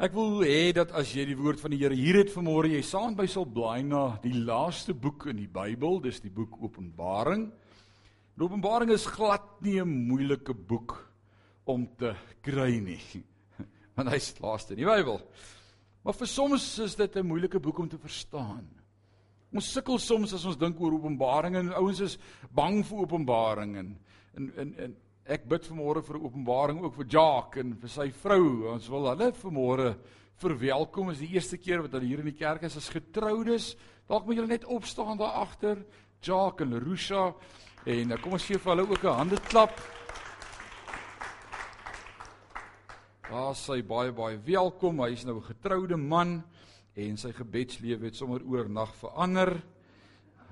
Ek wil hê dat as jy die woord van die Here hier het vanmôre, jy saam by sal blaai na die laaste boek in die Bybel, dis die boek Openbaring. Die Openbaring is glad nie 'n moeilike boek om te kry nie. Want hy's laaste in die Bybel. Maar vir soms is dit 'n moeilike boek om te verstaan. Ons sukkel soms as ons dink oor Openbaring en ouens is bang vir Openbaring en en en, en ek bid vanmôre vir 'n openbaring ook vir Jacques en vir sy vrou. Ons wil hulle vanmôre verwelkom. Is die eerste keer wat hulle hier in die kerk is as getroudes. Dalk moet julle net opstaan daar agter, Jacques en Lerusha en kom ons gee vir hulle ook 'n hande klap. Daar sê baie baie welkom. Hy is nou 'n getroude man en sy gebedslewe het sommer oornag verander.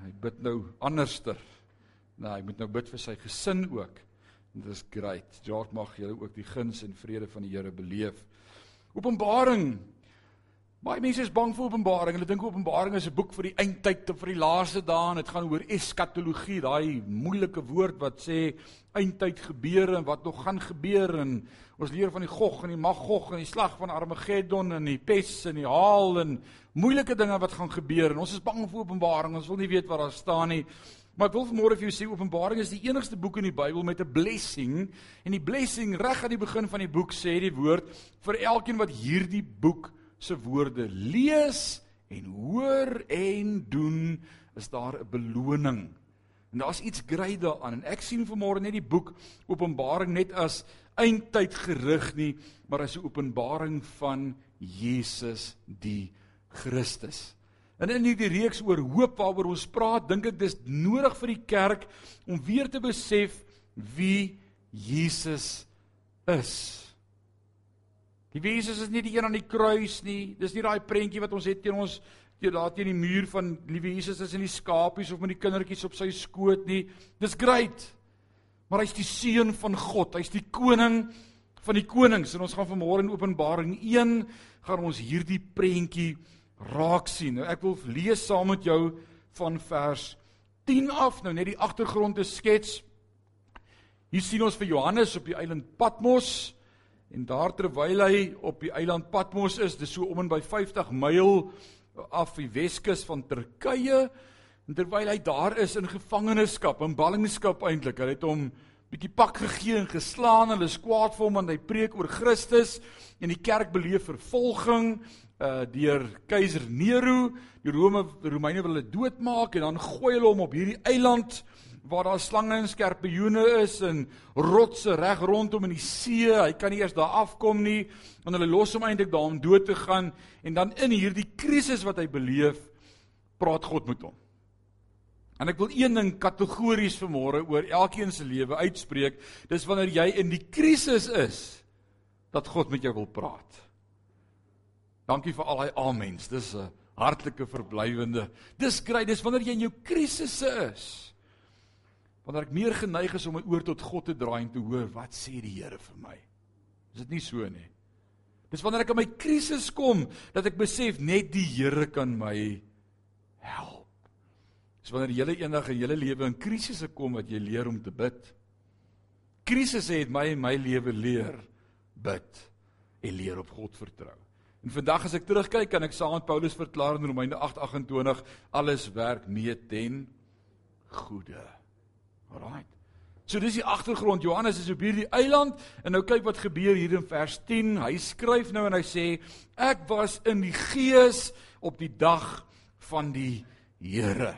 Hy bid nou anderster. Nou, hy moet nou bid vir sy gesin ook. Dit is great. George mag julle ook die guns en vrede van die Here beleef. Openbaring. Baie mense is bang vir Openbaring. Hulle dink Openbaring is 'n boek vir die eindtyd of vir die laaste dae en dit gaan oor eskatologie, daai moeilike woord wat sê eindtyd gebeure en wat nog gaan gebeur en ons leer van die Gog en die Magog en die slag van Armageddon en die pes en die haal en moeilike dinge wat gaan gebeur en ons is bang vir Openbaring. Ons wil nie weet wat daar staan nie. Maar ek wil vanmôre vir jou sê Openbaring is die enigste boek in die Bybel met 'n blessing en die blessing reg aan die begin van die boek sê die woord vir elkeen wat hierdie boek se woorde lees en hoor en doen is daar 'n beloning. En daar's iets great daaraan en ek sien vanmôre net die boek Openbaring net as eindtyd gerig nie, maar as 'n openbaring van Jesus die Christus. En in hierdie reeks oor hoop waaroor ons praat, dink ek dis nodig vir die kerk om weer te besef wie Jesus is. Die Jesus is nie die een aan die kruis nie. Dis nie daai prentjie wat ons het teen ons teen daar teen die muur van liewe Jesus is in die skapies of met die kindertjies op sy skoot nie. Dis great. Maar hy's die seun van God. Hy's die koning van die konings en ons gaan vanmôre in Openbaring 1 gaan ons hierdie prentjie raak sien. Nou ek wil lees saam met jou van vers 10 af, nou net die agtergrond te skets. Hier sien ons vir Johannes op die eiland Patmos en daar terwyl hy op die eiland Patmos is, dis so om en by 50 myl af die Weskus van Turkye, en terwyl hy daar is in gevangenskap, in ballingskap eintlik, hy het hom bietjie pak gegee en geslaan, hulle is kwaad vir hom want hy preek oor Christus en die kerk beleef vervolging uh deur keiser Nero. Die Rome Romeine wil hulle doodmaak en dan gooi hulle hom op hierdie eiland waar daar slange en skorpioene is en rotse reg rondom in die see. Hy kan nie eers daar afkom nie en hulle los hom eintlik daar om dood te gaan en dan in hierdie krisis wat hy beleef, praat God met hom. En ek wil een ding kategories vanmôre oor elkeen se lewe uitspreek. Dis wanneer jy in die krisis is dat God met jou wil praat. Dankie vir al daai amens. Dis 'n hartlike verblywende. Dis kry, dis wanneer jy in jou krisisse is. Wanneer ek meer geneig is om my oor tot God te draai en te hoor wat sê die Here vir my. Is dit nie so nie? Dis wanneer ek in my krisis kom dat ek besef net die Here kan my help. Dis wanneer jy eendag in jou lewe in krisisse kom wat jy leer om te bid. Krisisse het my en my lewe leer bid en leer op God vertrou. En vandag as ek terugkyk, kan ek saam met Paulus verklaar in Romeine 8:28 alles werk mee ten goeie. Alraai. So dis die agtergrond. Johannes is op hierdie eiland en nou kyk wat gebeur hier in vers 10. Hy skryf nou en hy sê ek was in die gees op die dag van die Here.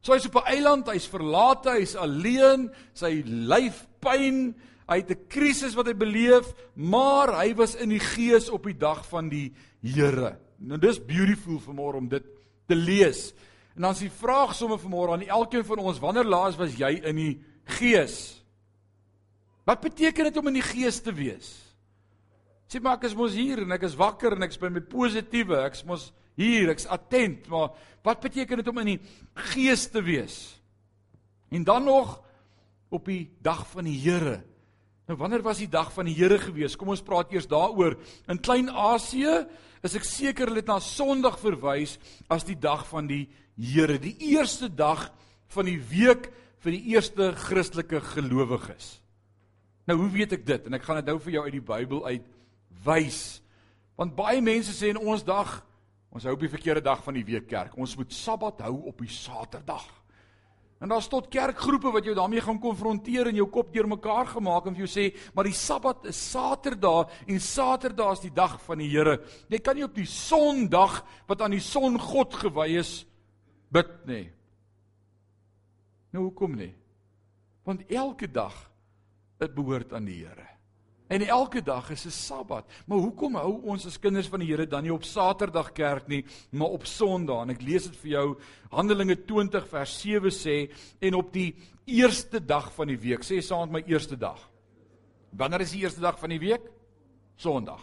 So hy's op 'n eiland, hy's verlate, hy's alleen, sy lyf pyn, Hy het 'n krisis wat hy beleef, maar hy was in die gees op die dag van die Here. Nou dis beautiful vir môre om dit te lees. En dan is die vraag sommer vir môre aan elkeen van ons, wanneer laas was jy in die gees? Wat beteken dit om in die gees te wees? Sê maar ek is mos hier en ek is wakker en ek is by my positiewe, ek is mos hier, ek's attent, maar wat beteken dit om in die gees te wees? En dan nog op die dag van die Here. Nou wanneer was die dag van die Here gewees? Kom ons praat eers daaroor. In Klein-Asië is ek seker hulle het na Sondag verwys as die dag van die Here, die eerste dag van die week vir die eerste Christelike gelowiges. Nou hoe weet ek dit? En ek gaan dit nou vir jou uit die Bybel uit wys. Want baie mense sê in ons dag, ons hou op die verkeerde dag van die week kerk. Ons moet Sabbat hou op die Saterdag. En daar's tot kerkgroepe wat jou daarmee gaan konfronteer en jou kop deurmekaar gemaak en vir jou sê, maar die Sabbat is Saterdag en Saterdag is die dag van die Here. Jy kan nie op die Sondag wat aan die son God gewy is bid nie. Nou hoekom nie? Want elke dag dit behoort aan die Here. En elke dag is 'n Sabbat. Maar hoekom hou ons as kinders van die Here dan nie op Saterdag kerk nie, maar op Sondag? En ek lees dit vir jou. Handelinge 20 vers 7 sê en op die eerste dag van die week, sê met my eerste dag. Wanneer is die eerste dag van die week? Sondag.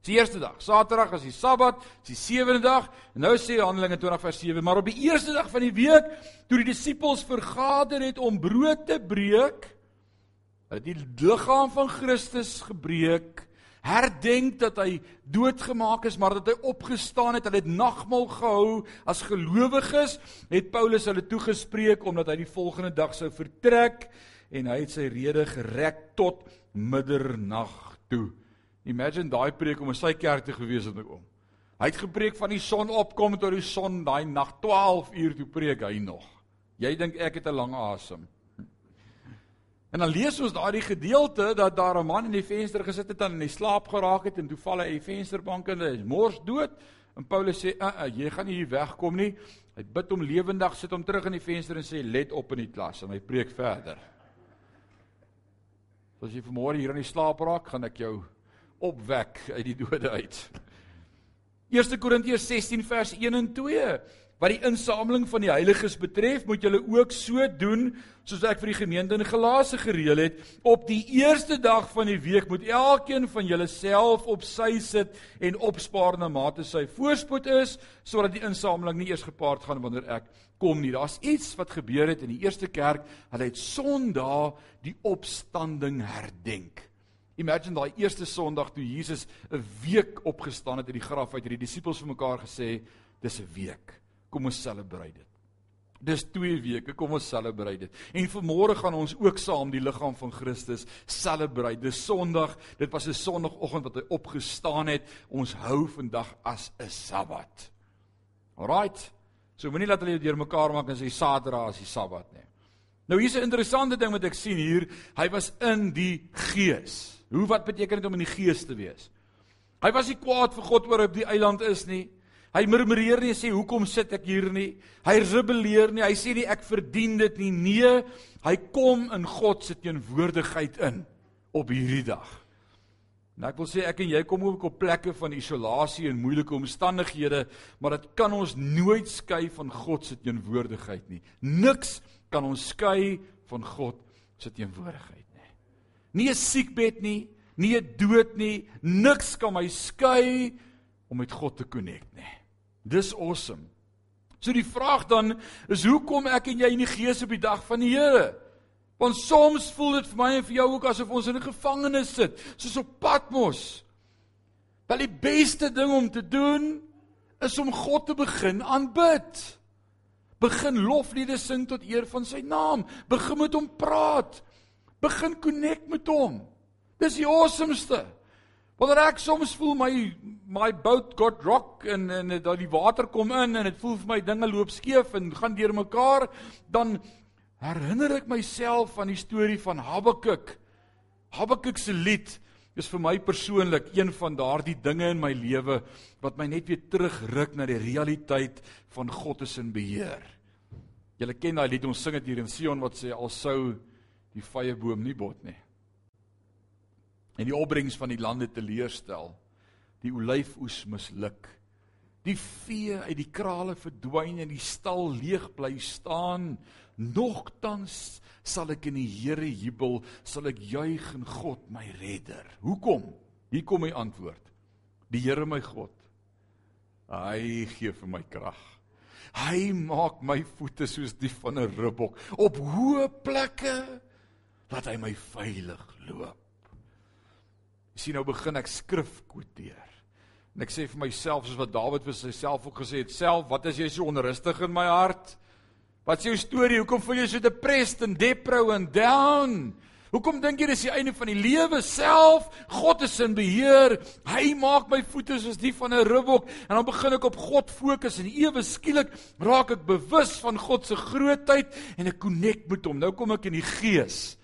Dis die eerste dag. Saterdag is die Sabbat, dis die sewende dag. En nou sê Handelinge 20 vers 7, maar op die eerste dag van die week, toe die disippels vergader het om brood te breek, het die liggaam van Christus gebreek, herdenk dat hy doodgemaak is, maar dat hy opgestaan het. Hulle het nagmaal gehou as gelowiges. Het Paulus hulle toegespreek omdat hy die volgende dag sou vertrek en hy het sy rede gereg tot middernag toe. Imagine daai preek om in sy kerk te gewees het om. Hy het gepreek van die son opkom tot die son daai nag 12 uur toe preek hy nog. Jy dink ek het 'n lang asem. En dan lees ons daardie gedeelte dat daar 'n man in die venster gesit het en in slaap geraak het en toe val hy uit die vensterbank en hy is mors dood. En Paulus sê, "Uh, uh jy gaan nie hier wegkom nie." Hy bid hom lewendig, sit hom terug in die venster en sê, "Let op in die klas." En hy preek verder. As jy vanmôre hier in die slaap raak, gaan ek jou opwek uit die dode uit. 1 Korintiërs 16 vers 1 en 2 Wat die insameling van die heiliges betref, moet julle ook so doen soos ek vir die gemeente in Galasië gereël het. Op die eerste dag van die week moet elkeen van julle self op sy sit en opspaar na mate sy voorspoed is, sodat die insameling nie eers gepaard gaan wanneer ek kom nie. Daar's iets wat gebeur het in die eerste kerk. Hulle het Sondag die opstanding herdenk. Imagine daai eerste Sondag toe Jesus 'n week opgestaan het uit die graf uit, het die disippels vir mekaar gesê, dis 'n week kom ons selebreit dit. Dis 2 weke, kom ons selebreit dit. En vanmôre gaan ons ook saam die liggaam van Christus selebreit. Dis Sondag, dit was 'n Sondagoggend wat hy opgestaan het. Ons hou vandag as 'n Sabbat. Alraight. So moenie laat hulle deur mekaar maak en sê Saterdag is die Sabbat nie. Nou hier's 'n interessante ding wat ek sien hier. Hy was in die Gees. Hoe wat beteken dit om in die Gees te wees? Hy was nie kwaad vir God oor op die eiland is nie. Hy murmureer nie en sê hoekom sit ek hier nie. Hy rebelleer nie. Hy sê nie ek verdien dit nie. Nee, hy kom in God se teenwoordigheid in op hierdie dag. Nou ek wil sê ek en jy kom ook op plekke van isolasie en moeilike omstandighede, maar dit kan ons nooit skei van God se teenwoordigheid nie. Niks kan ons skei van God se teenwoordigheid nie. Nie 'n siekbed nie, nie 'n dood nie, niks kan my skei om met God te connect nie. Dis awesome. So die vraag dan is hoe kom ek en jy in die gees op die dag van die Here? Want soms voel dit vir my en vir jou ook asof ons in 'n gevangenis sit, soos op Patmos. Wel die beste ding om te doen is om God te begin aanbid. Begin lofliede sing tot eer van sy naam. Begin met hom praat. Begin connect met hom. Dis die awesomeste. Wanneer ek soms voel my my boat got rock en en dat die water kom in en dit voel vir my dinge loop skeef en gaan deurmekaar, dan herinner ek myself aan die storie van Habakuk. Habakuk se lied is vir my persoonlik een van daardie dinge in my lewe wat my net weer terugruk na die realiteit van God is in beheer. Julle ken daai lied ons sing dit hier in Sion wat sê al sou die vrye boom nie bot nie en die opbrengs van die lande teleurstel, die olyfoes misluk. Die vee uit die krale verdwyn en die stal leeg bly staan. Nogtans sal ek in die Here jubel, sal ek juig in God my redder. Hoekom? Hier kom my antwoord. Die Here my God. Hy gee vir my krag. Hy maak my voete soos die van 'n ribbok op hoë plekke laat hy my veilig loop. Jy sien nou begin ek skrif kwoteer. En ek sê vir myself soos wat Dawid vir homself ook gesê het, self, wat is jy so onrustig in my hart? Wat is jou storie? Hoekom voel jy so depressed en depro en down? Hoekom dink jy dis die einde van die lewe self? God is in beheer. Hy maak my voete soos die van 'n ribbok en dan begin ek op God fokus en ewe skielik raak ek bewus van God se grootheid en ek connect met hom. Nou kom ek in die gees.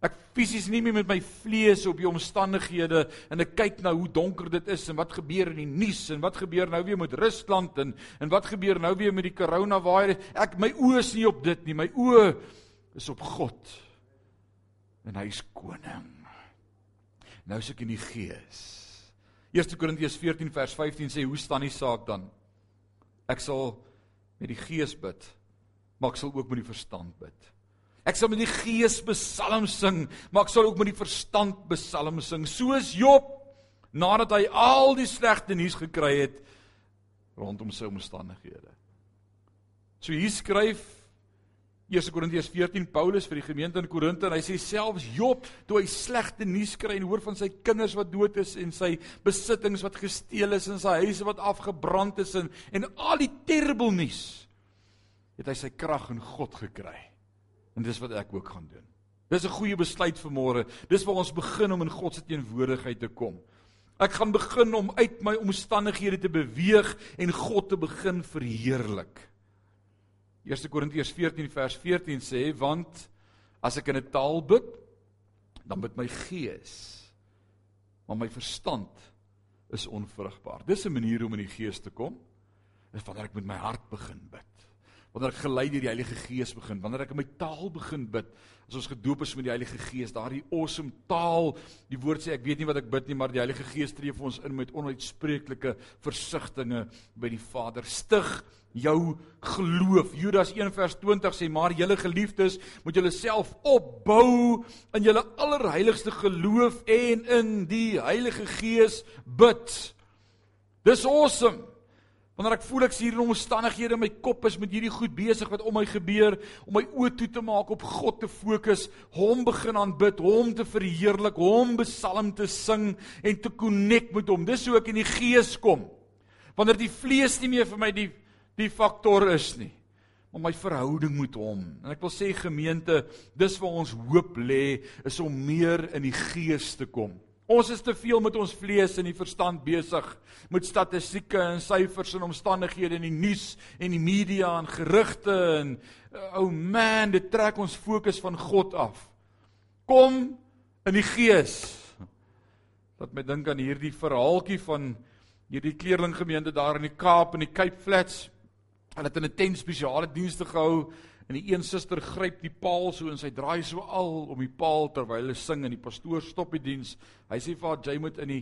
Ek fisies nie meer met my vlees op die omstandighede en ek kyk na hoe donker dit is en wat gebeur in die nuus en wat gebeur nou weer met Rusland en en wat gebeur nou weer met die koronavirus. Ek my oë is nie op dit nie. My oë is op God en hy is koning. Nou is ek in die gees. 1 Korintiërs 14 vers 15 sê hoe staan die saak dan? Ek sal met die gees bid, maar ek sal ook met die verstand bid. Ek sal met die gees psalms sing, maar ek sal ook met die verstand psalms sing, soos Job nadat hy al die slegte nuus gekry het rondom sy omstandighede. So hier skryf 1 Korintiërs 14 Paulus vir die gemeente in Korinte en hy sê selfs Job toe hy slegte nuus kry en hoor van sy kinders wat dood is en sy besittings wat gesteel is en sy huise wat afgebrand is en en al die terrible nuus het hy sy krag in God gekry. En dis wat ek ook gaan doen. Dis 'n goeie besluit vir môre. Dis waar ons begin om in God se teenwoordigheid te kom. Ek gaan begin om uit my omstandighede te beweeg en God te begin verheerlik. 1 Korintiërs 14 vers 14 sê want as ek in 'n taal bid dan bid my gees maar my verstand is onvrugbaar. Dis 'n manier om in die gees te kom. Dis wanneer ek met my hart begin bid. Wanneer ek gelei deur die Heilige Gees begin, wanneer ek in my taal begin bid, as ons gedoop is met die Heilige Gees, daardie awesome taal, die woord sê ek weet nie wat ek bid nie, maar die Heilige Gees tree vir ons in met onuitspreeklike versigtings by die Vader. Stig jou geloof. Judas 1 vers 20 sê maar julle geliefdes moet julle self opbou in julle allerheiligste geloof en in die Heilige Gees bid. Dis awesome. Wanneer ek voel ek sien hier omstandighede in my kop is met hierdie goed besig wat om my gebeur, om my oë toe te maak op God te fokus, hom begin aanbid, hom te verheerlik, hom psalm te sing en te connect met hom. Dis hoe ek in die gees kom. Wanneer die vlees nie meer vir my die die faktor is nie maar my verhouding met hom. En ek wil sê gemeente, dis waar ons hoop lê, is om meer in die gees te kom. Ons is te veel met ons vlees en die verstand besig met statistieke en syfers en omstandighede en die nuus en die media en gerugte en ou oh man, dit trek ons fokus van God af. Kom in die gees. Laat my dink aan hierdie verhaaltjie van hierdie kleerlinggemeente daar in die Kaap in die Cape Flats Hulle het 'n intens spesiale dienste gehou en die een suster gryp die paal so en sy draai so al om die paal terwyl hulle sing en die pastoor stop die diens. Hy sê vir haar jy moet in die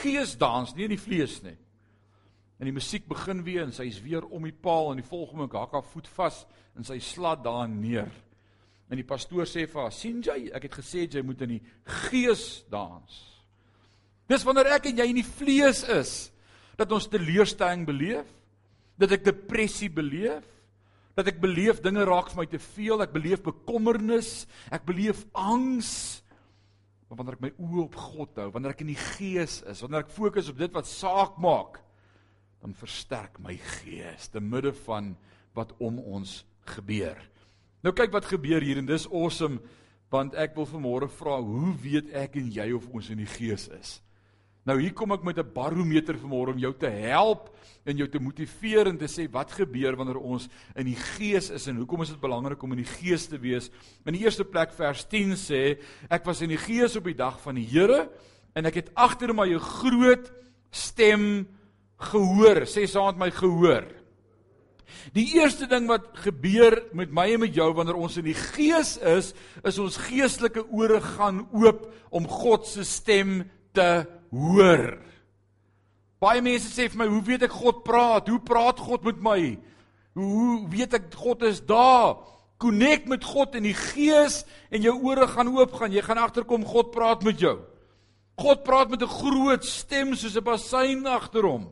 gees dans, nie in die vlees nie. En die musiek begin weer en sy is weer om die paal en die volgende oomblik hak haar voet vas en sy slat daar neer. En die pastoor sê vir haar: "Sien jy, ek het gesê jy moet in die gees dans." Dis wanneer ek en jy in die vlees is dat ons teleurstelling beleef dat ek depressie beleef, dat ek beleef dinge raak vir my te veel, ek beleef bekommernis, ek beleef angs. Maar wanneer ek my oë op God hou, wanneer ek in die gees is, wanneer ek fokus op dit wat saak maak, dan versterk my gees te midde van wat om ons gebeur. Nou kyk wat gebeur hier en dis awesome want ek wil vanmôre vra, hoe weet ek en jy of ons in die gees is? Nou hier kom ek met 'n barometer vanmôre om jou te help en jou te motiveer en te sê wat gebeur wanneer ons in die gees is en hoekom is dit belangrik om in die gees te wees? In die eerste plek vers 10 sê ek was in die gees op die dag van die Here en ek het agter my 'n groot stem gehoor, sê saam met my gehoor. Die eerste ding wat gebeur met my en met jou wanneer ons in die gees is, is ons geestelike ore gaan oop om God se stem te hoor. Baie mense sê vir my, "Hoe weet ek God praat? Hoe praat God met my? Hoe weet ek God is daar?" Connect met God in die gees en jou ore gaan oop gaan. Jy gaan agterkom God praat met jou. God praat met 'n groot stem soos 'n bassein agter hom.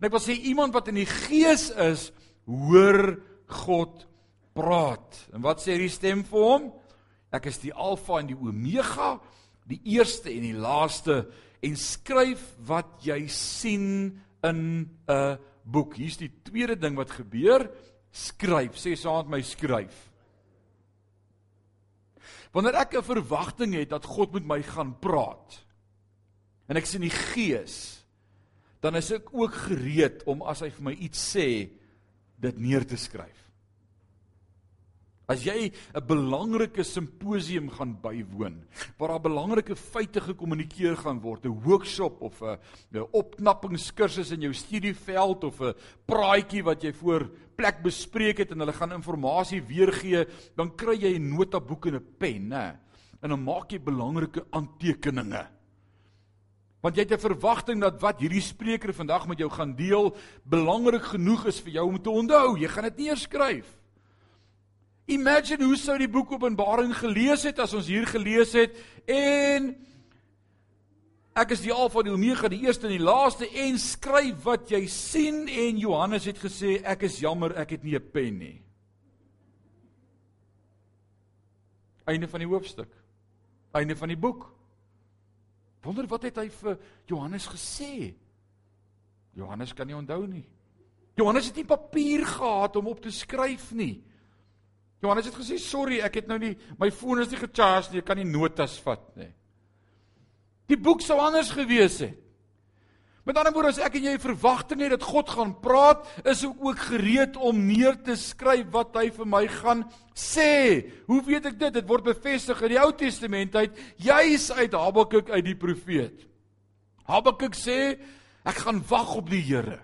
En ek wil sê iemand wat in die gees is, hoor God praat. En wat sê die stem vir hom? Ek is die Alfa en die Omega, die eerste en die laaste en skryf wat jy sien in 'n boek. Hier's die tweede ding wat gebeur. Skryf. Sê saam met my skryf. Wanneer ek 'n verwagting het dat God met my gaan praat en ek sien die Gees, dan is ek ook gereed om as hy vir my iets sê, dit neer te skryf. As jy 'n belangrike simposium gaan bywoon waar daar belangrike feite gekommunikeer gaan word, 'n workshop of 'n opknappingskursus in jou studieveld of 'n praatjie wat jy voor plek bespreek het en hulle gaan inligting weergee, dan kry jy 'n notaboek en 'n pen, nê? En dan maak jy belangrike aantekeninge. Want jy het 'n verwagting dat wat hierdie spreker vandag met jou gaan deel belangrik genoeg is vir jou om te onthou. Jy gaan dit neerskryf. Imagine hoe sou die boek Openbaring gelees het as ons hier gelees het en ek is die Alfa en die Omega, die eerste en die laaste en skryf wat jy sien en Johannes het gesê ek is jammer ek het nie 'n pen nie. Einde van die hoofstuk. Einde van die boek. Wonder wat het hy vir Johannes gesê? Johannes kan nie onthou nie. Johannes het nie papier gehad om op te skryf nie. Johannes het gesê, "Sorry, ek het nou nie my foon is nie gecharge nie, ek kan nie notas vat nie." Die boek sou anders gewees het. Met ander woorde, as ek en jy verwagting het dat God gaan praat, is ek ook gereed om neer te skryf wat hy vir my gaan sê. Hoe weet ek dit? Dit word bevestig in die Ou Testament uit, juis uit Habakuk uit die profeet. Habakuk sê, ek gaan wag op die Here.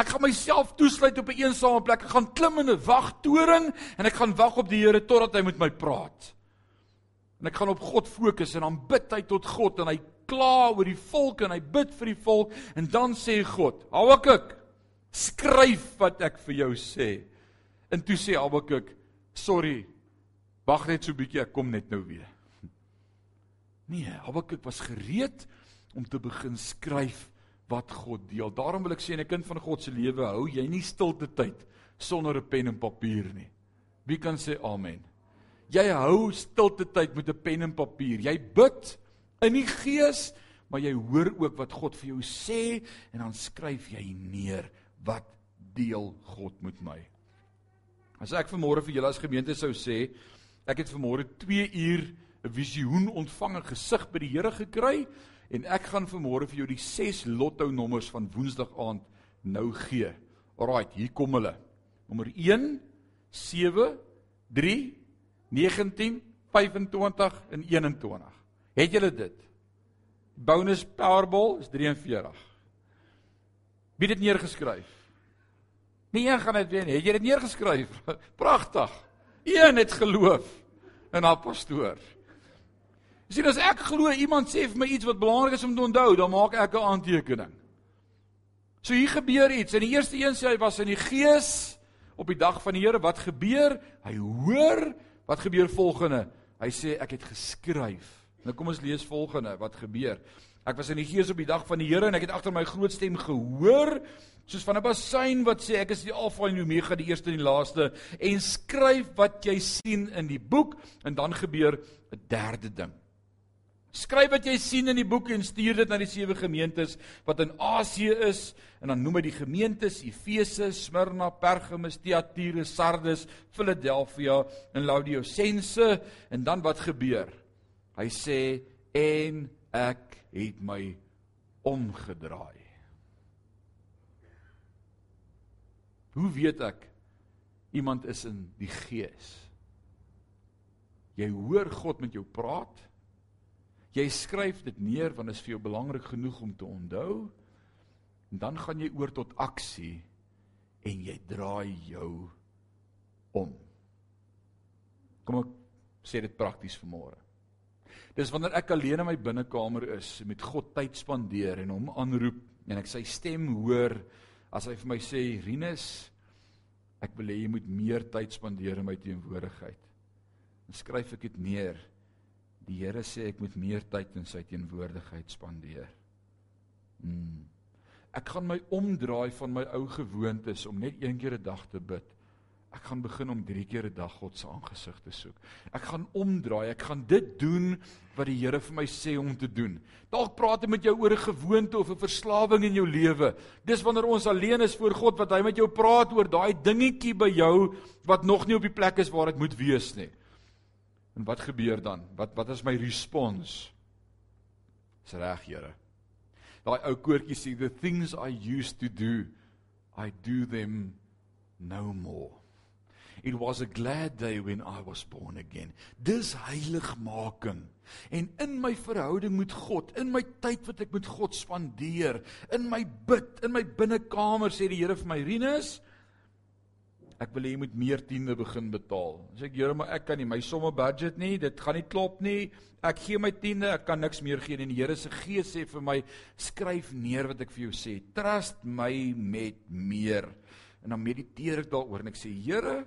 Ek gaan myself toesluit op 'n een eensame plek. Ek gaan klim in 'n wagtoring en ek gaan wag op die Here totdat hy met my praat. En ek gaan op God fokus en dan bid hy tot God en hy kla oor die volk en hy bid vir die volk en dan sê God: "Habakuk, skryf wat ek vir jou sê." En toe sê Habakuk: "Sorry. Wag net so 'n bietjie, ek kom net nou weer." Nee, Habakuk was gereed om te begin skryf wat God deel. Daarom wil ek sê 'n kind van God se lewe hou jy nie stilte tyd sonder 'n pen en papier nie. Wie kan sê amen? Jy hou stilte tyd met 'n pen en papier. Jy bid in die gees, maar jy hoor ook wat God vir jou sê en dan skryf jy neer wat deel God met my. As ek vanmôre vir julle as gemeente sou sê, ek het vanmôre 2 uur 'n visioen ontvang en gesig by die Here gekry En ek gaan vanmôre vir jou die 6 lotto nommers van Woensdag aand nou gee. Alraight, hier kom hulle. Nommer 1 7 3 19 25 en 21. Het julle dit? Bonus Powerball is 43. Wie dit neergeskryf? Nee, een gaan dit weet. Het jy dit neergeskryf? Pragtig. Een het geloof in haar pastoor. Sien as ek glo iemand sê vir my iets wat belangrik is om te onthou, dan maak ek 'n aantekening. So hier gebeur iets. In die eerste een sê hy was in die gees op die dag van die Here. Wat gebeur? Hy hoor wat gebeur volgende. Hy sê ek het geskryf. Nou kom ons lees volgende wat gebeur. Ek was in die gees op die dag van die Here en ek het agter my groot stem gehoor soos van 'n bassein wat sê ek is die alfa en die omega die eerste en die laaste en skryf wat jy sien in die boek en dan gebeur 'n derde ding. Skryf wat jy sien in die boek en stuur dit na die sewe gemeentes wat in Asië is en dan noem hy die gemeentes Efese, Smyrna, Pergamus, Thyatira, Sardes, Philadelphia en Laodicea en dan wat gebeur? Hy sê en ek het my omgedraai. Hoe weet ek iemand is in die gees? Jy hoor God met jou praat. Jy skryf dit neer want dit is vir jou belangrik genoeg om te onthou. En dan gaan jy oor tot aksie en jy draai jou om. Kom ek sê dit prakties vanmôre. Dis wanneer ek alleen in my binnekamer is en met God tyd spandeer en hom aanroep en ek sy stem hoor as hy vir my sê Rinus ek wil hê jy moet meer tyd spandeer in my teenwoordigheid. Dan skryf ek dit neer Die Here sê ek moet meer tyd in sy teenwoordigheid spandeer. Hmm. Ek gaan my omdraai van my ou gewoontes om net een keer 'n dag te bid. Ek gaan begin om 3 keer 'n dag God se aangesig te soek. Ek gaan omdraai. Ek gaan dit doen wat die Here vir my sê om te doen. Dalk praat hy met jou oor 'n gewoonte of 'n verslawing in jou lewe. Dis wanneer ons alleen is voor God wat hy met jou praat oor daai dingetjie by jou wat nog nie op die plek is waar dit moet wees nie. En wat gebeur dan? Wat wat is my respons? Dis reg, Here. Daai ou koortjie sê the things I used to do, I do them no more. It was a glad day when I was born again. Dis heiligmaking. En in my verhouding met God, in my tyd wat ek met God spandeer, in my bid, in my binnekamer sê die Here vir my Rinus, ek wil hê jy moet meer tiende begin betaal. Sê ek Here, maar ek kan nie my somme budget nie, dit gaan nie klop nie. Ek gee my tiende, ek kan niks meer gee nie. En die Here se Gees sê vir my, skryf neer wat ek vir jou sê. Trust my met meer. En dan mediteer ek daaroor en ek sê Here,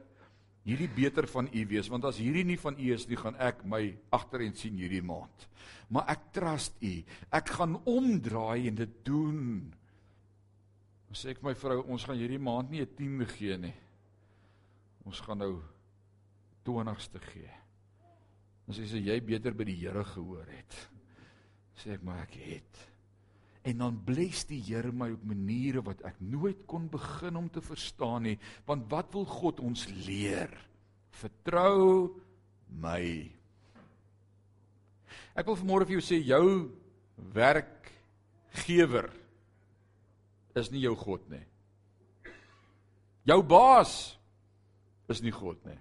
hierdie beter van u wees want as hierdie nie van u is nie gaan ek my agterend sien hierdie maand maar ek trust u ek gaan omdraai en dit doen ons sê ek my vrou ons gaan hierdie maand nie 'n tiende gee nie ons gaan nou 20ste gee. Ons sê jy beter by die Here gehoor het. Sê ek maar ek het. En dan bless die Here my op maniere wat ek nooit kon begin om te verstaan nie want wat wil God ons leer? Vertrou my. Ek wil vanmôre vir jou sê jou werkgewer is nie jou God nie. Jou baas is nie God nie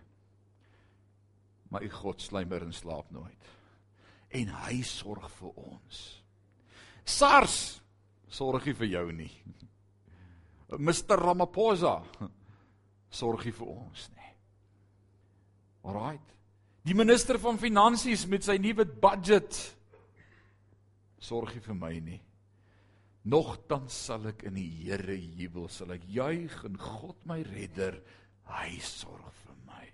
maar u God slymer en slaap nooit en hy sorg vir ons SARS sorg nie vir jou nie. Mr Ramaphosa sorg nie vir ons nie. Alraight. Die minister van finansies met sy nuwe budget sorg nie vir my nie. Nogtans sal ek in die Here jubel, sal ek juig in God my redder, hy sorg vir my.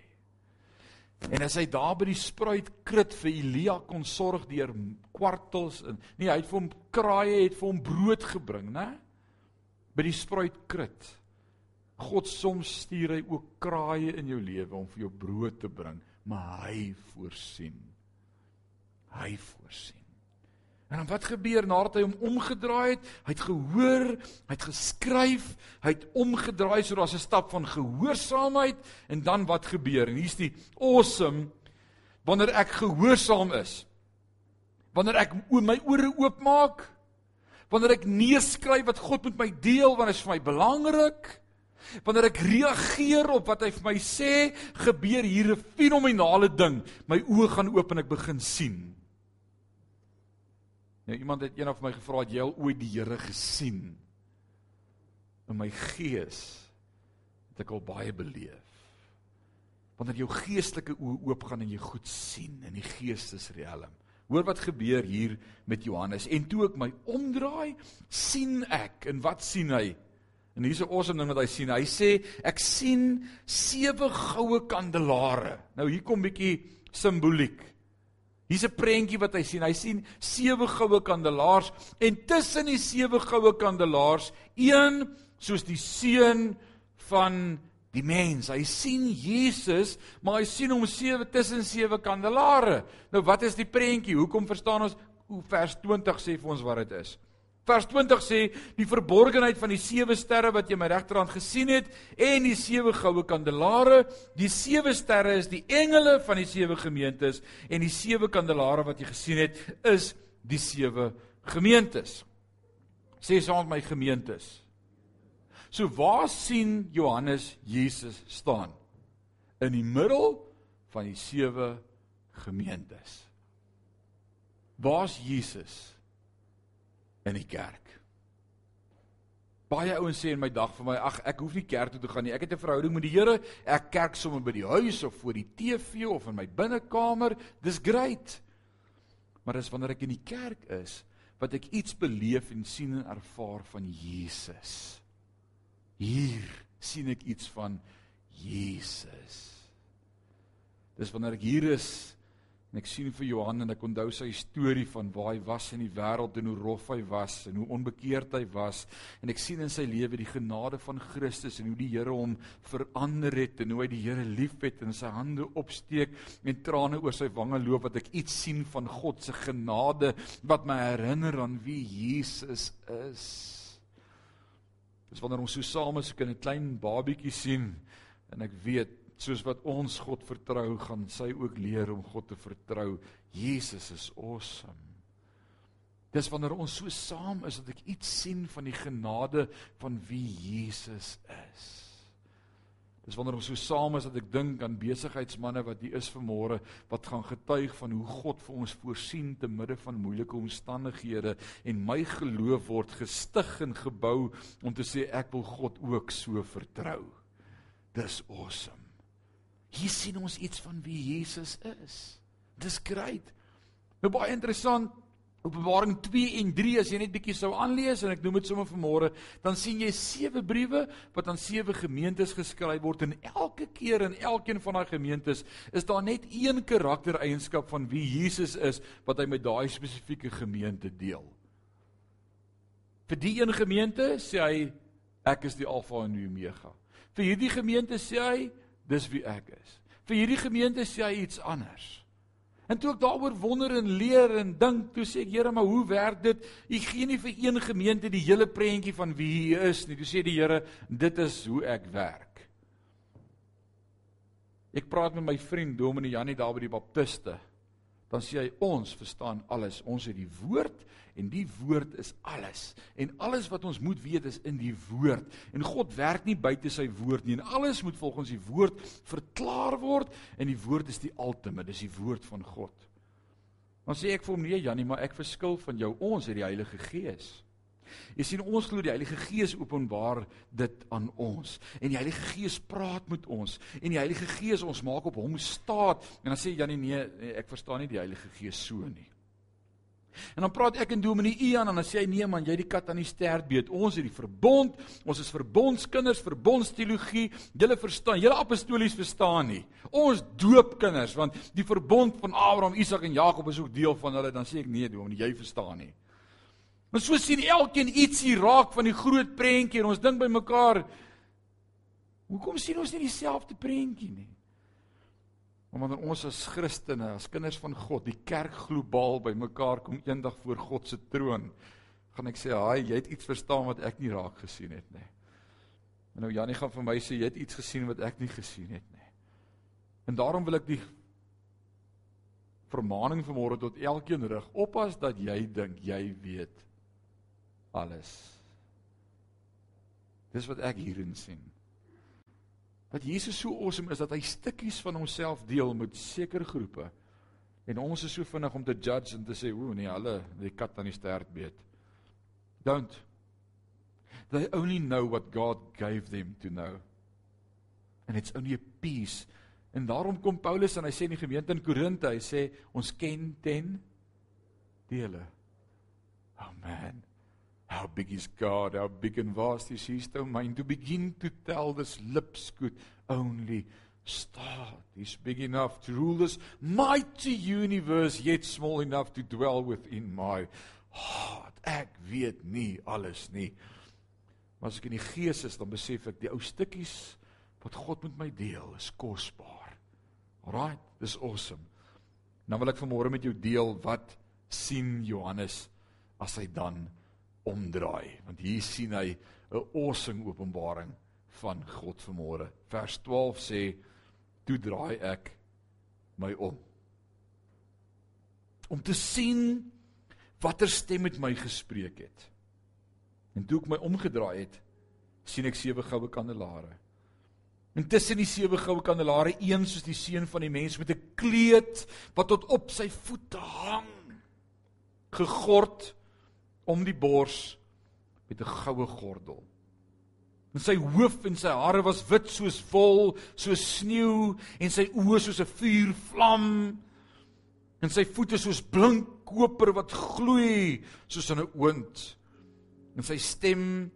En as hy daar by die spruit krit vir Elia kon sorg deur kwartels en nee, hy het vir hom kraaie het vir hom brood gebring, né? By die spruit krit. God soms stuur hy ook kraaie in jou lewe om vir jou brood te bring, maar hy voorsien. Hy voorsien. En dan wat gebeur nadat hy hom omgedraai het? Hy het gehoor, hy het geskryf, hy het omgedraai so daar's 'n stap van gehoorsaamheid en dan wat gebeur? En hier's die awesome wanneer ek gehoorsaam is. Wanneer ek my ore oopmaak, wanneer ek neerskryf wat God met my deel want dit is vir my belangrik. Wanneer ek reageer op wat hy vir my sê, gebeur hier 'n fenominale ding. My oë gaan oop en ek begin sien. Nou iemand het eendag vir my gevra het jy al ooit die Here gesien? In my gees het ek al baie beleef. Wanneer jou geestelike oë oop gaan en jy goed sien in die geestesriem. Hoor wat gebeur hier met Johannes en toe ek my omdraai, sien ek en wat sien hy? En hier's 'n awesome ding wat hy sien. Hy sê ek sien sewe goue kandelaare. Nou hier kom bietjie simboliek. Hier's 'n prentjie wat hy sien. Hy sien sewe goue kandelaars en tussen die sewe goue kandelaars een soos die seun van die mens. Hy sien Jesus, maar hy sien hom sewe tussen sewe kandelaare. Nou wat is die prentjie? Hoekom verstaan ons hoe vers 20 sê vir ons wat dit is? Vers 20 sê die verborgenheid van die sewe sterre wat jy my regterhand gesien het en die sewe goue kandelare, die sewe sterre is die engele van die sewe gemeentes en die sewe kandelare wat jy gesien het is die sewe gemeentes. Sê saam met my gemeentes. So waar sien Johannes Jesus staan? In die middel van die sewe gemeentes. Waar's Jesus? In die kerk. Baie ouens sê in my dag vir my, ag ek hoef nie kerk toe te gaan nie. Ek het 'n verhouding met die Here. Ek kerk sommer by die huis of voor die TV of in my binnekamer. Dis great. Maar dis wanneer ek in die kerk is wat ek iets beleef en sien en ervaar van Jesus. Hier sien ek iets van Jesus. Dis wanneer ek hier is En ek sien vir Johan en ek onthou sy storie van waar hy was in die wêreld en hoe rof hy was en hoe onbekeerd hy was en ek sien in sy lewe die genade van Christus en hoe die Here hom verander het en hoe hy die Here liefhet en sy hande opsteek en trane oor sy wange loop wat ek iets sien van God se genade wat my herinner aan wie Jesus is. Dis wanneer ons so saam is, ek 'n klein babietjie sien en ek weet soos wat ons God vertrou, gaan sy ook leer om God te vertrou. Jesus is awesome. Dis wanneer ons so saam is dat ek iets sien van die genade van wie Jesus is. Dis wanneer ons so saam is dat ek dink aan besigheidsmense wat hier is vanmôre wat gaan getuig van hoe God vir ons voorsien te midde van moeilike omstandighede en my geloof word gestig en gebou om te sê ek wil God ook so vertrou. Dis awesome. Hier sien ons iets van wie Jesus is. Dis great. Nou baie interessant Openbaring 2 en 3 as jy net bietjie sou aanlees en ek noem dit sommer vanmôre, dan sien jy sewe briewe wat aan sewe gemeentes geskryf word en elke keer in elkeen van daai gemeentes is daar net een karaktereienskap van wie Jesus is wat hy met daai spesifieke gemeente deel. Vir die een gemeente sê hy ek is die Alfa en die Omega. Vir hierdie gemeente sê hy dis wie ek is. Vir hierdie gemeente sê hy iets anders. En toe ek daaroor wonder en leer en dink, toe sê ek, Here, maar hoe werk dit? U gee nie vir een gemeente die hele prentjie van wie U is nie. Toe sê die Here, dit is hoe ek werk. Ek praat met my vriend Dominee Janie daar by die Baptiste. Dan sê hy, ons verstaan alles. Ons het die woord en die woord is alles. En alles wat ons moet weet is in die woord. En God werk nie buite sy woord nie. En alles moet volgens die woord verklaar word en die woord is die ultimate, dis die woord van God. Dan sê ek vir hom nee Janie, maar ek verskil van jou. Ons het die Heilige Gees. Jy sien ons glo die Heilige Gees openbaar dit aan ons en die Heilige Gees praat met ons en die Heilige Gees ons maak op hom staat en dan sê Janie nee ek verstaan nie die Heilige Gees so nie. En dan praat ek en Dominee Ian en dan sê hy nee man, jy die kat aan die stert beet. Ons het die verbond, ons is verbondskinders, verbondsteologie. Julle verstaan, julle apostolies verstaan nie. Ons doopkinders want die verbond van Abraham, Isak en Jakob is ook deel van hulle. Dan sê ek nee Dominee, jy verstaan nie. Maar so sien elkeen ietsie raak van die groot prentjie en ons dink by mekaar Hoekom sien ons nie dieselfde prentjie nie? Maar wanneer ons as Christene, as kinders van God, die kerk globaal bymekaar kom eendag voor God se troon, gaan ek sê, "Haai, jy het iets verstaan wat ek nie raak gesien het nie." En nou Janie gaan vir my sê, "Jy het iets gesien wat ek nie gesien het nie." En daarom wil ek die vermaaning vanmôre tot elkeen rig, oppas dat jy dink jy weet alles. Dis wat ek hierin sien dat Jesus so awesome is dat hy stukkies van homself deel met sekere groepe. En ons is so vinnig om te judge en te sê, "O nee, hulle die kat aan die stert beet." Don't. They only know what God gave them to know. And it's only a piece. En daarom kom Paulus en hy sê in die gemeente in Korinte, hy sê ons ken 10 dele. Oh man. How big is God? How big and vast is His domain? To begin to tell this lips could only start. He's big enough to rule this mighty universe, yet small enough to dwell within my heart. Ek weet nie alles nie. Maar as ek in die gees is, dan besef ek die ou stukkies wat God met my deel is kosbaar. Alraai, dis awesome. Nou wil ek vanmôre met jou deel wat sien Johannes as hy dan omdraai want hier sien hy 'n awesome openbaring van God vanmôre. Vers 12 sê: "Toe draai ek my om om te sien watter stem met my gespreek het. En toe ek my omgedraai het, sien ek sewe goue kandelare. En tussen die sewe goue kandelare een soos die seun van die mens met 'n kleed wat tot op sy voete hang, gegord om die bors met 'n goue gordel. En sy hoof en sy hare was wit soos wol, soos sneeu en sy oë soos 'n vuurvlam en sy voete soos blink koper wat gloei soos 'n oond en sy stem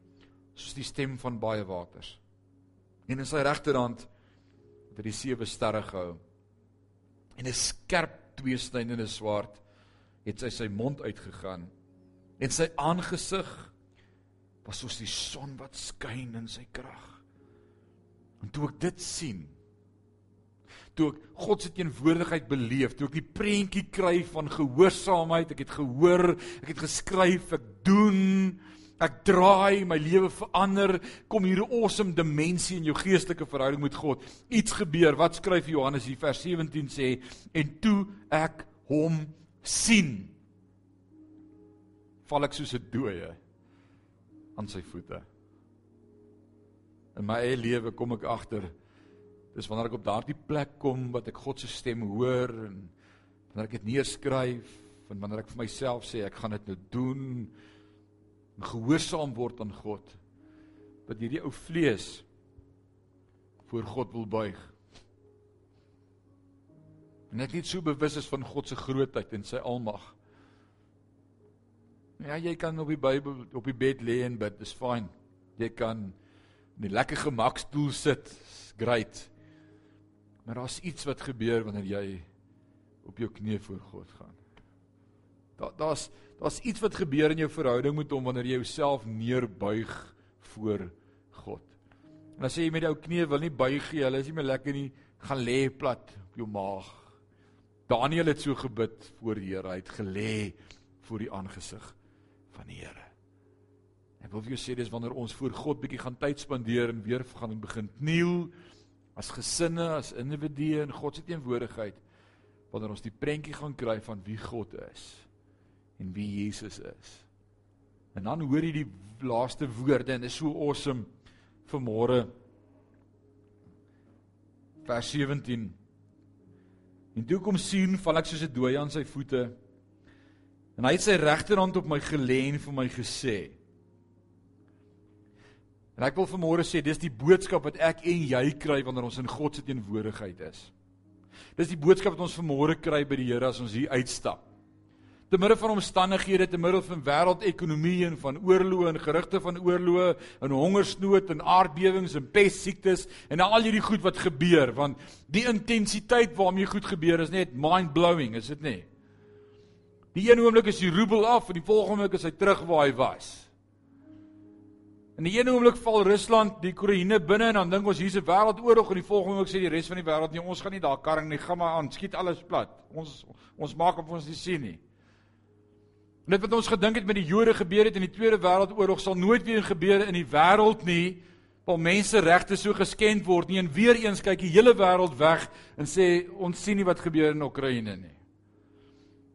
soos die stem van baie waters. En in sy regterhand het hy die sewe sterre gehou. En 'n skerp tweesnydende swaard het sy sy mond uitgegaan en sy aangesig was soos die son wat skyn in sy krag. En toe ek dit sien, toe ek God se teenwoordigheid beleef, toe ek die prentjie kry van gehoorsaamheid, ek het gehoor, ek het geskryf, ek doen, Ek draai, my lewe verander, kom hier 'n awesome dimensie in jou geestelike verhouding met God. Iets gebeur. Wat skryf Johannes hier vers 17 sê en toe ek hom sien, val ek soos 'n dooie aan sy voete. In my eie lewe kom ek agter dis wanneer ek op daardie plek kom wat ek God se stem hoor en wanneer ek dit neerskryf en wanneer ek vir myself sê ek gaan dit nou doen en gehoorsaam word aan God dat hierdie ou vlees voor God wil buig. En ek net so bewus is van God se grootheid en sy almag. Ja, jy kan op die Bybel op die bed lê en bid, dis fyn. Jy kan in 'n lekker gemakstoel sit, great. Maar daar's iets wat gebeur wanneer jy op jou knie voor God gaan. Daar daar's daar's iets wat gebeur in jou verhouding met hom wanneer jy jouself neerbuig voor God. En dan sê jy met jou knie wil nie buig nie, hulle is nie meer lekker nie, gaan lê plat op jou maag. Daniel het so gebid voor die Here, hy het gelê voor die aangesig van die Here. Ek wil vir jou sê dis wanneer ons voor God bietjie gaan tyd spandeer en weer gaan begin kniel as gesinne, as individue in God se teenwoordigheid wanneer ons die prentjie gaan kry van wie God is en wie Jesus is. En dan hoor jy die laaste woorde en dit is so awesome vir môre vers 17 En toe kom sien val ek soos 'n dooie aan sy voete en hy het sy regterhand op my gelê en vir my gesê En ek wil vanmôre sê dis die boodskap wat ek en jy kry wanneer ons in God se teenwoordigheid is. Dis die boodskap wat ons vanmôre kry by die Here as ons hier uitstap. Te midde van omstandighede, te midde van wêreldekonomie en van oorloë en gerugte van oorloë en hongersnood en aardbewings en pestsiektes en al hierdie goed wat gebeur, want die intensiteit waarmee goed gebeur is net mind-blowing, is dit nie? Die een oomblik is die roebel af en die volgende oomblik is hy terug waar hy was. In die een oomblik val Rusland die Oekraïne binne en dan dink ons hier's 'n wêreldoorlog en die volgende oomblik sê die res van die wêreld nee, ons gaan nie daar karring nie, gaan maar aan, skiet alles plat. Ons ons maak op ons nie sien nie. Net wat ons gedink het met die Jode gebeur het in die Tweede Wêreldoorlog sal nooit weer gebeur in die wêreld nie. Waar menseregte so geskend word nie en weer eens kyk die hele wêreld weg en sê ons sien nie wat gebeur in Oekraïne nie.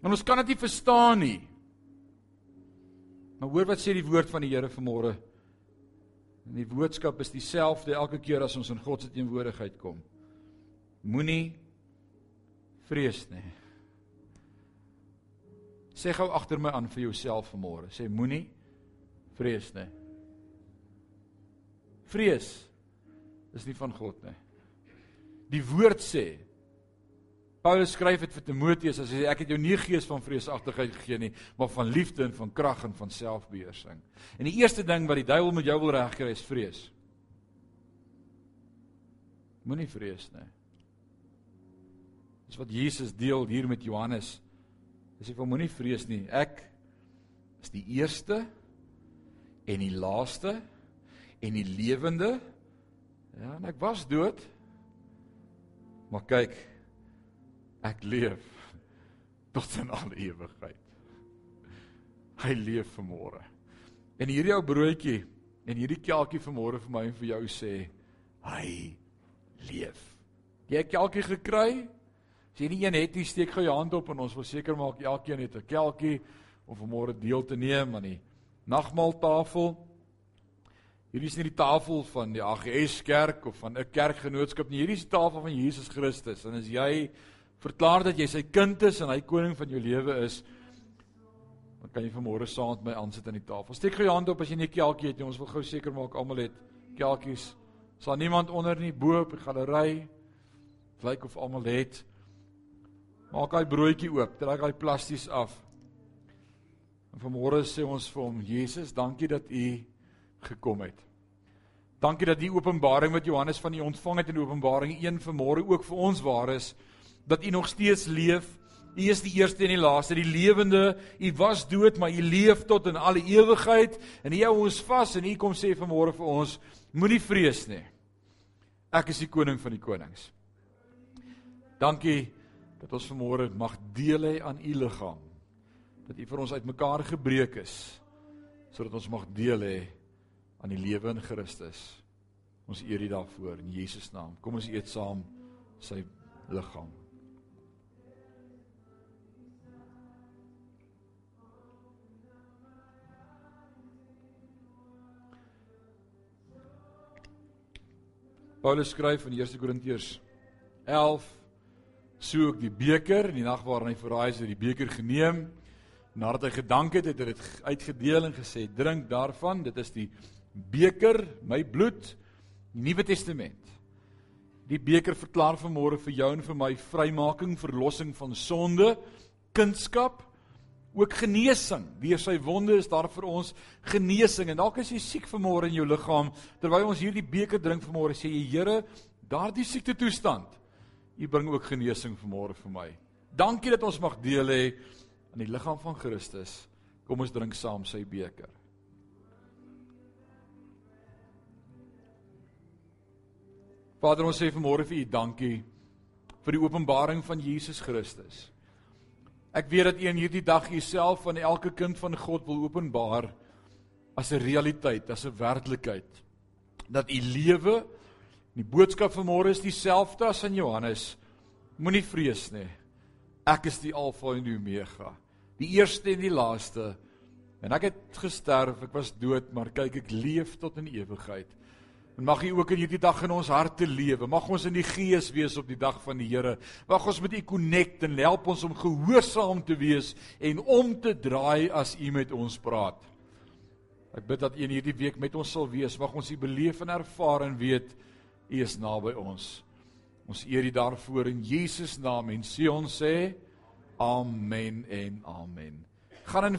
En ons kan dit nie verstaan nie. Maar hoor wat sê die woord van die Here vanmôre En die boodskap is dieselfde elke keer as ons in God se teenwoordigheid kom. Moenie vrees nie. Sê gou agter my aan vir jouself vanmôre. Sê moenie vrees nie. Vrees is nie van God nie. Die woord sê Paulus skryf dit vir Timoteus as hy sê ek het jou nie gees van vreesagtigheid gegee nie, maar van liefde en van krag en van selfbeheersing. En die eerste ding wat die duiwel met jou wil regkry is vrees. Moenie vrees nie. Dis wat Jesus deel hier met Johannes. Hy sê vir moenie vrees nie. Ek is die eerste en die laaste en die lewende. Ja, en ek was dood. Maar kyk, Ek leef tot in al ewigheid. Hy leef vir môre. En hierdie ou broodjie en hierdie kelkie vir môre vir my en vir jou sê hy leef. Jy het kelkie gekry? As jy nie een het nie, steek gou jou hand op en ons wil seker maak elkeen het 'n kelkie om vir môre deel te neem aan die nagmaaltafel. Hierdie is nie die tafel van die AGS kerk of van 'n kerkgenootskap nie. Hierdie is die tafel van Jesus Christus en as jy verklaar dat jy sy kind is en hy koning van jou lewe is, dan kan jy vanmôre saam met my aansit aan die tafel. Steek gou jou hand op as jy nie 'n kelkie het nie. Ons wil gou seker maak almal het kelkies. Sal niemand onder nie bo op die galery. Lyk of almal het. Maak daai broodjie oop, trek daai plasties af. En vanmôre sê ons vir hom, Jesus, dankie dat u gekom het. Dankie dat die openbaring wat Johannes van u ontvang het in Openbaring 1 vanmôre ook vir ons waar is dat u nog steeds leef. U is die eerste en die laaste, die lewende. U was dood, maar u leef tot in alle ewigheid en u hou ons vas en u kom sê vanmôre vir ons, moenie vrees nie. Ek is die koning van die konings. Dankie dat ons vanmôre mag deel hê aan u liggaam. Dat u vir ons uitmekaar gebreek is sodat ons mag deel hê aan die lewe in Christus. Ons eer U daarvoor in Jesus naam. Kom ons eet saam sy liggaam. Paulus skryf in 1 Korintiërs 11 soek die beker in die nag waarin hy verraai is, het die beker geneem. Nadat hy gedank het, het hy dit uitgedeel en gesê: "Drink daarvan, dit is die beker, my bloed, die Nuwe Testament." Die beker verklaar vanmôre vir jou en vir my vrymaking, verlossing van sonde, kunskap, ook genesing. Deur sy wonde is daar vir ons genesing. En dalk is jy siek vanmôre in jou liggaam. Terwyl ons hierdie beker drink vanmôre, sê jy Here, daardie siekte toestand, U bring ook genesing vanmôre vir my. Dankie dat ons mag deel hê aan die liggaam van Christus. Kom ons drink saam sy beker. Vader, ons sê vanmôre vir U dankie vir die openbaring van Jesus Christus. Ek weet dat U in hierdie dag Uself aan elke kind van God wil openbaar as 'n realiteit, as 'n werklikheid. Dat U lewe, die boodskap van môre is dieselfde as aan Johannes. Moenie vrees nie. Ek is die Alfa en die Omega, die eerste en die laaste. En ek het gesterf, ek was dood, maar kyk ek leef tot in ewigheid. En mag U ook in hierdie dag in ons harte lewe. Mag ons in die Gees wees op die dag van die Here. Mag ons met U connect en help ons om gehoorsaam te wees en om te draai as U met ons praat. Ek bid dat U in hierdie week met ons sal wees. Mag ons U beleef en ervaar en weet U is naby ons. Ons eer U daarvoor in Jesus naam en sê ons sê amen en amen. Gaan in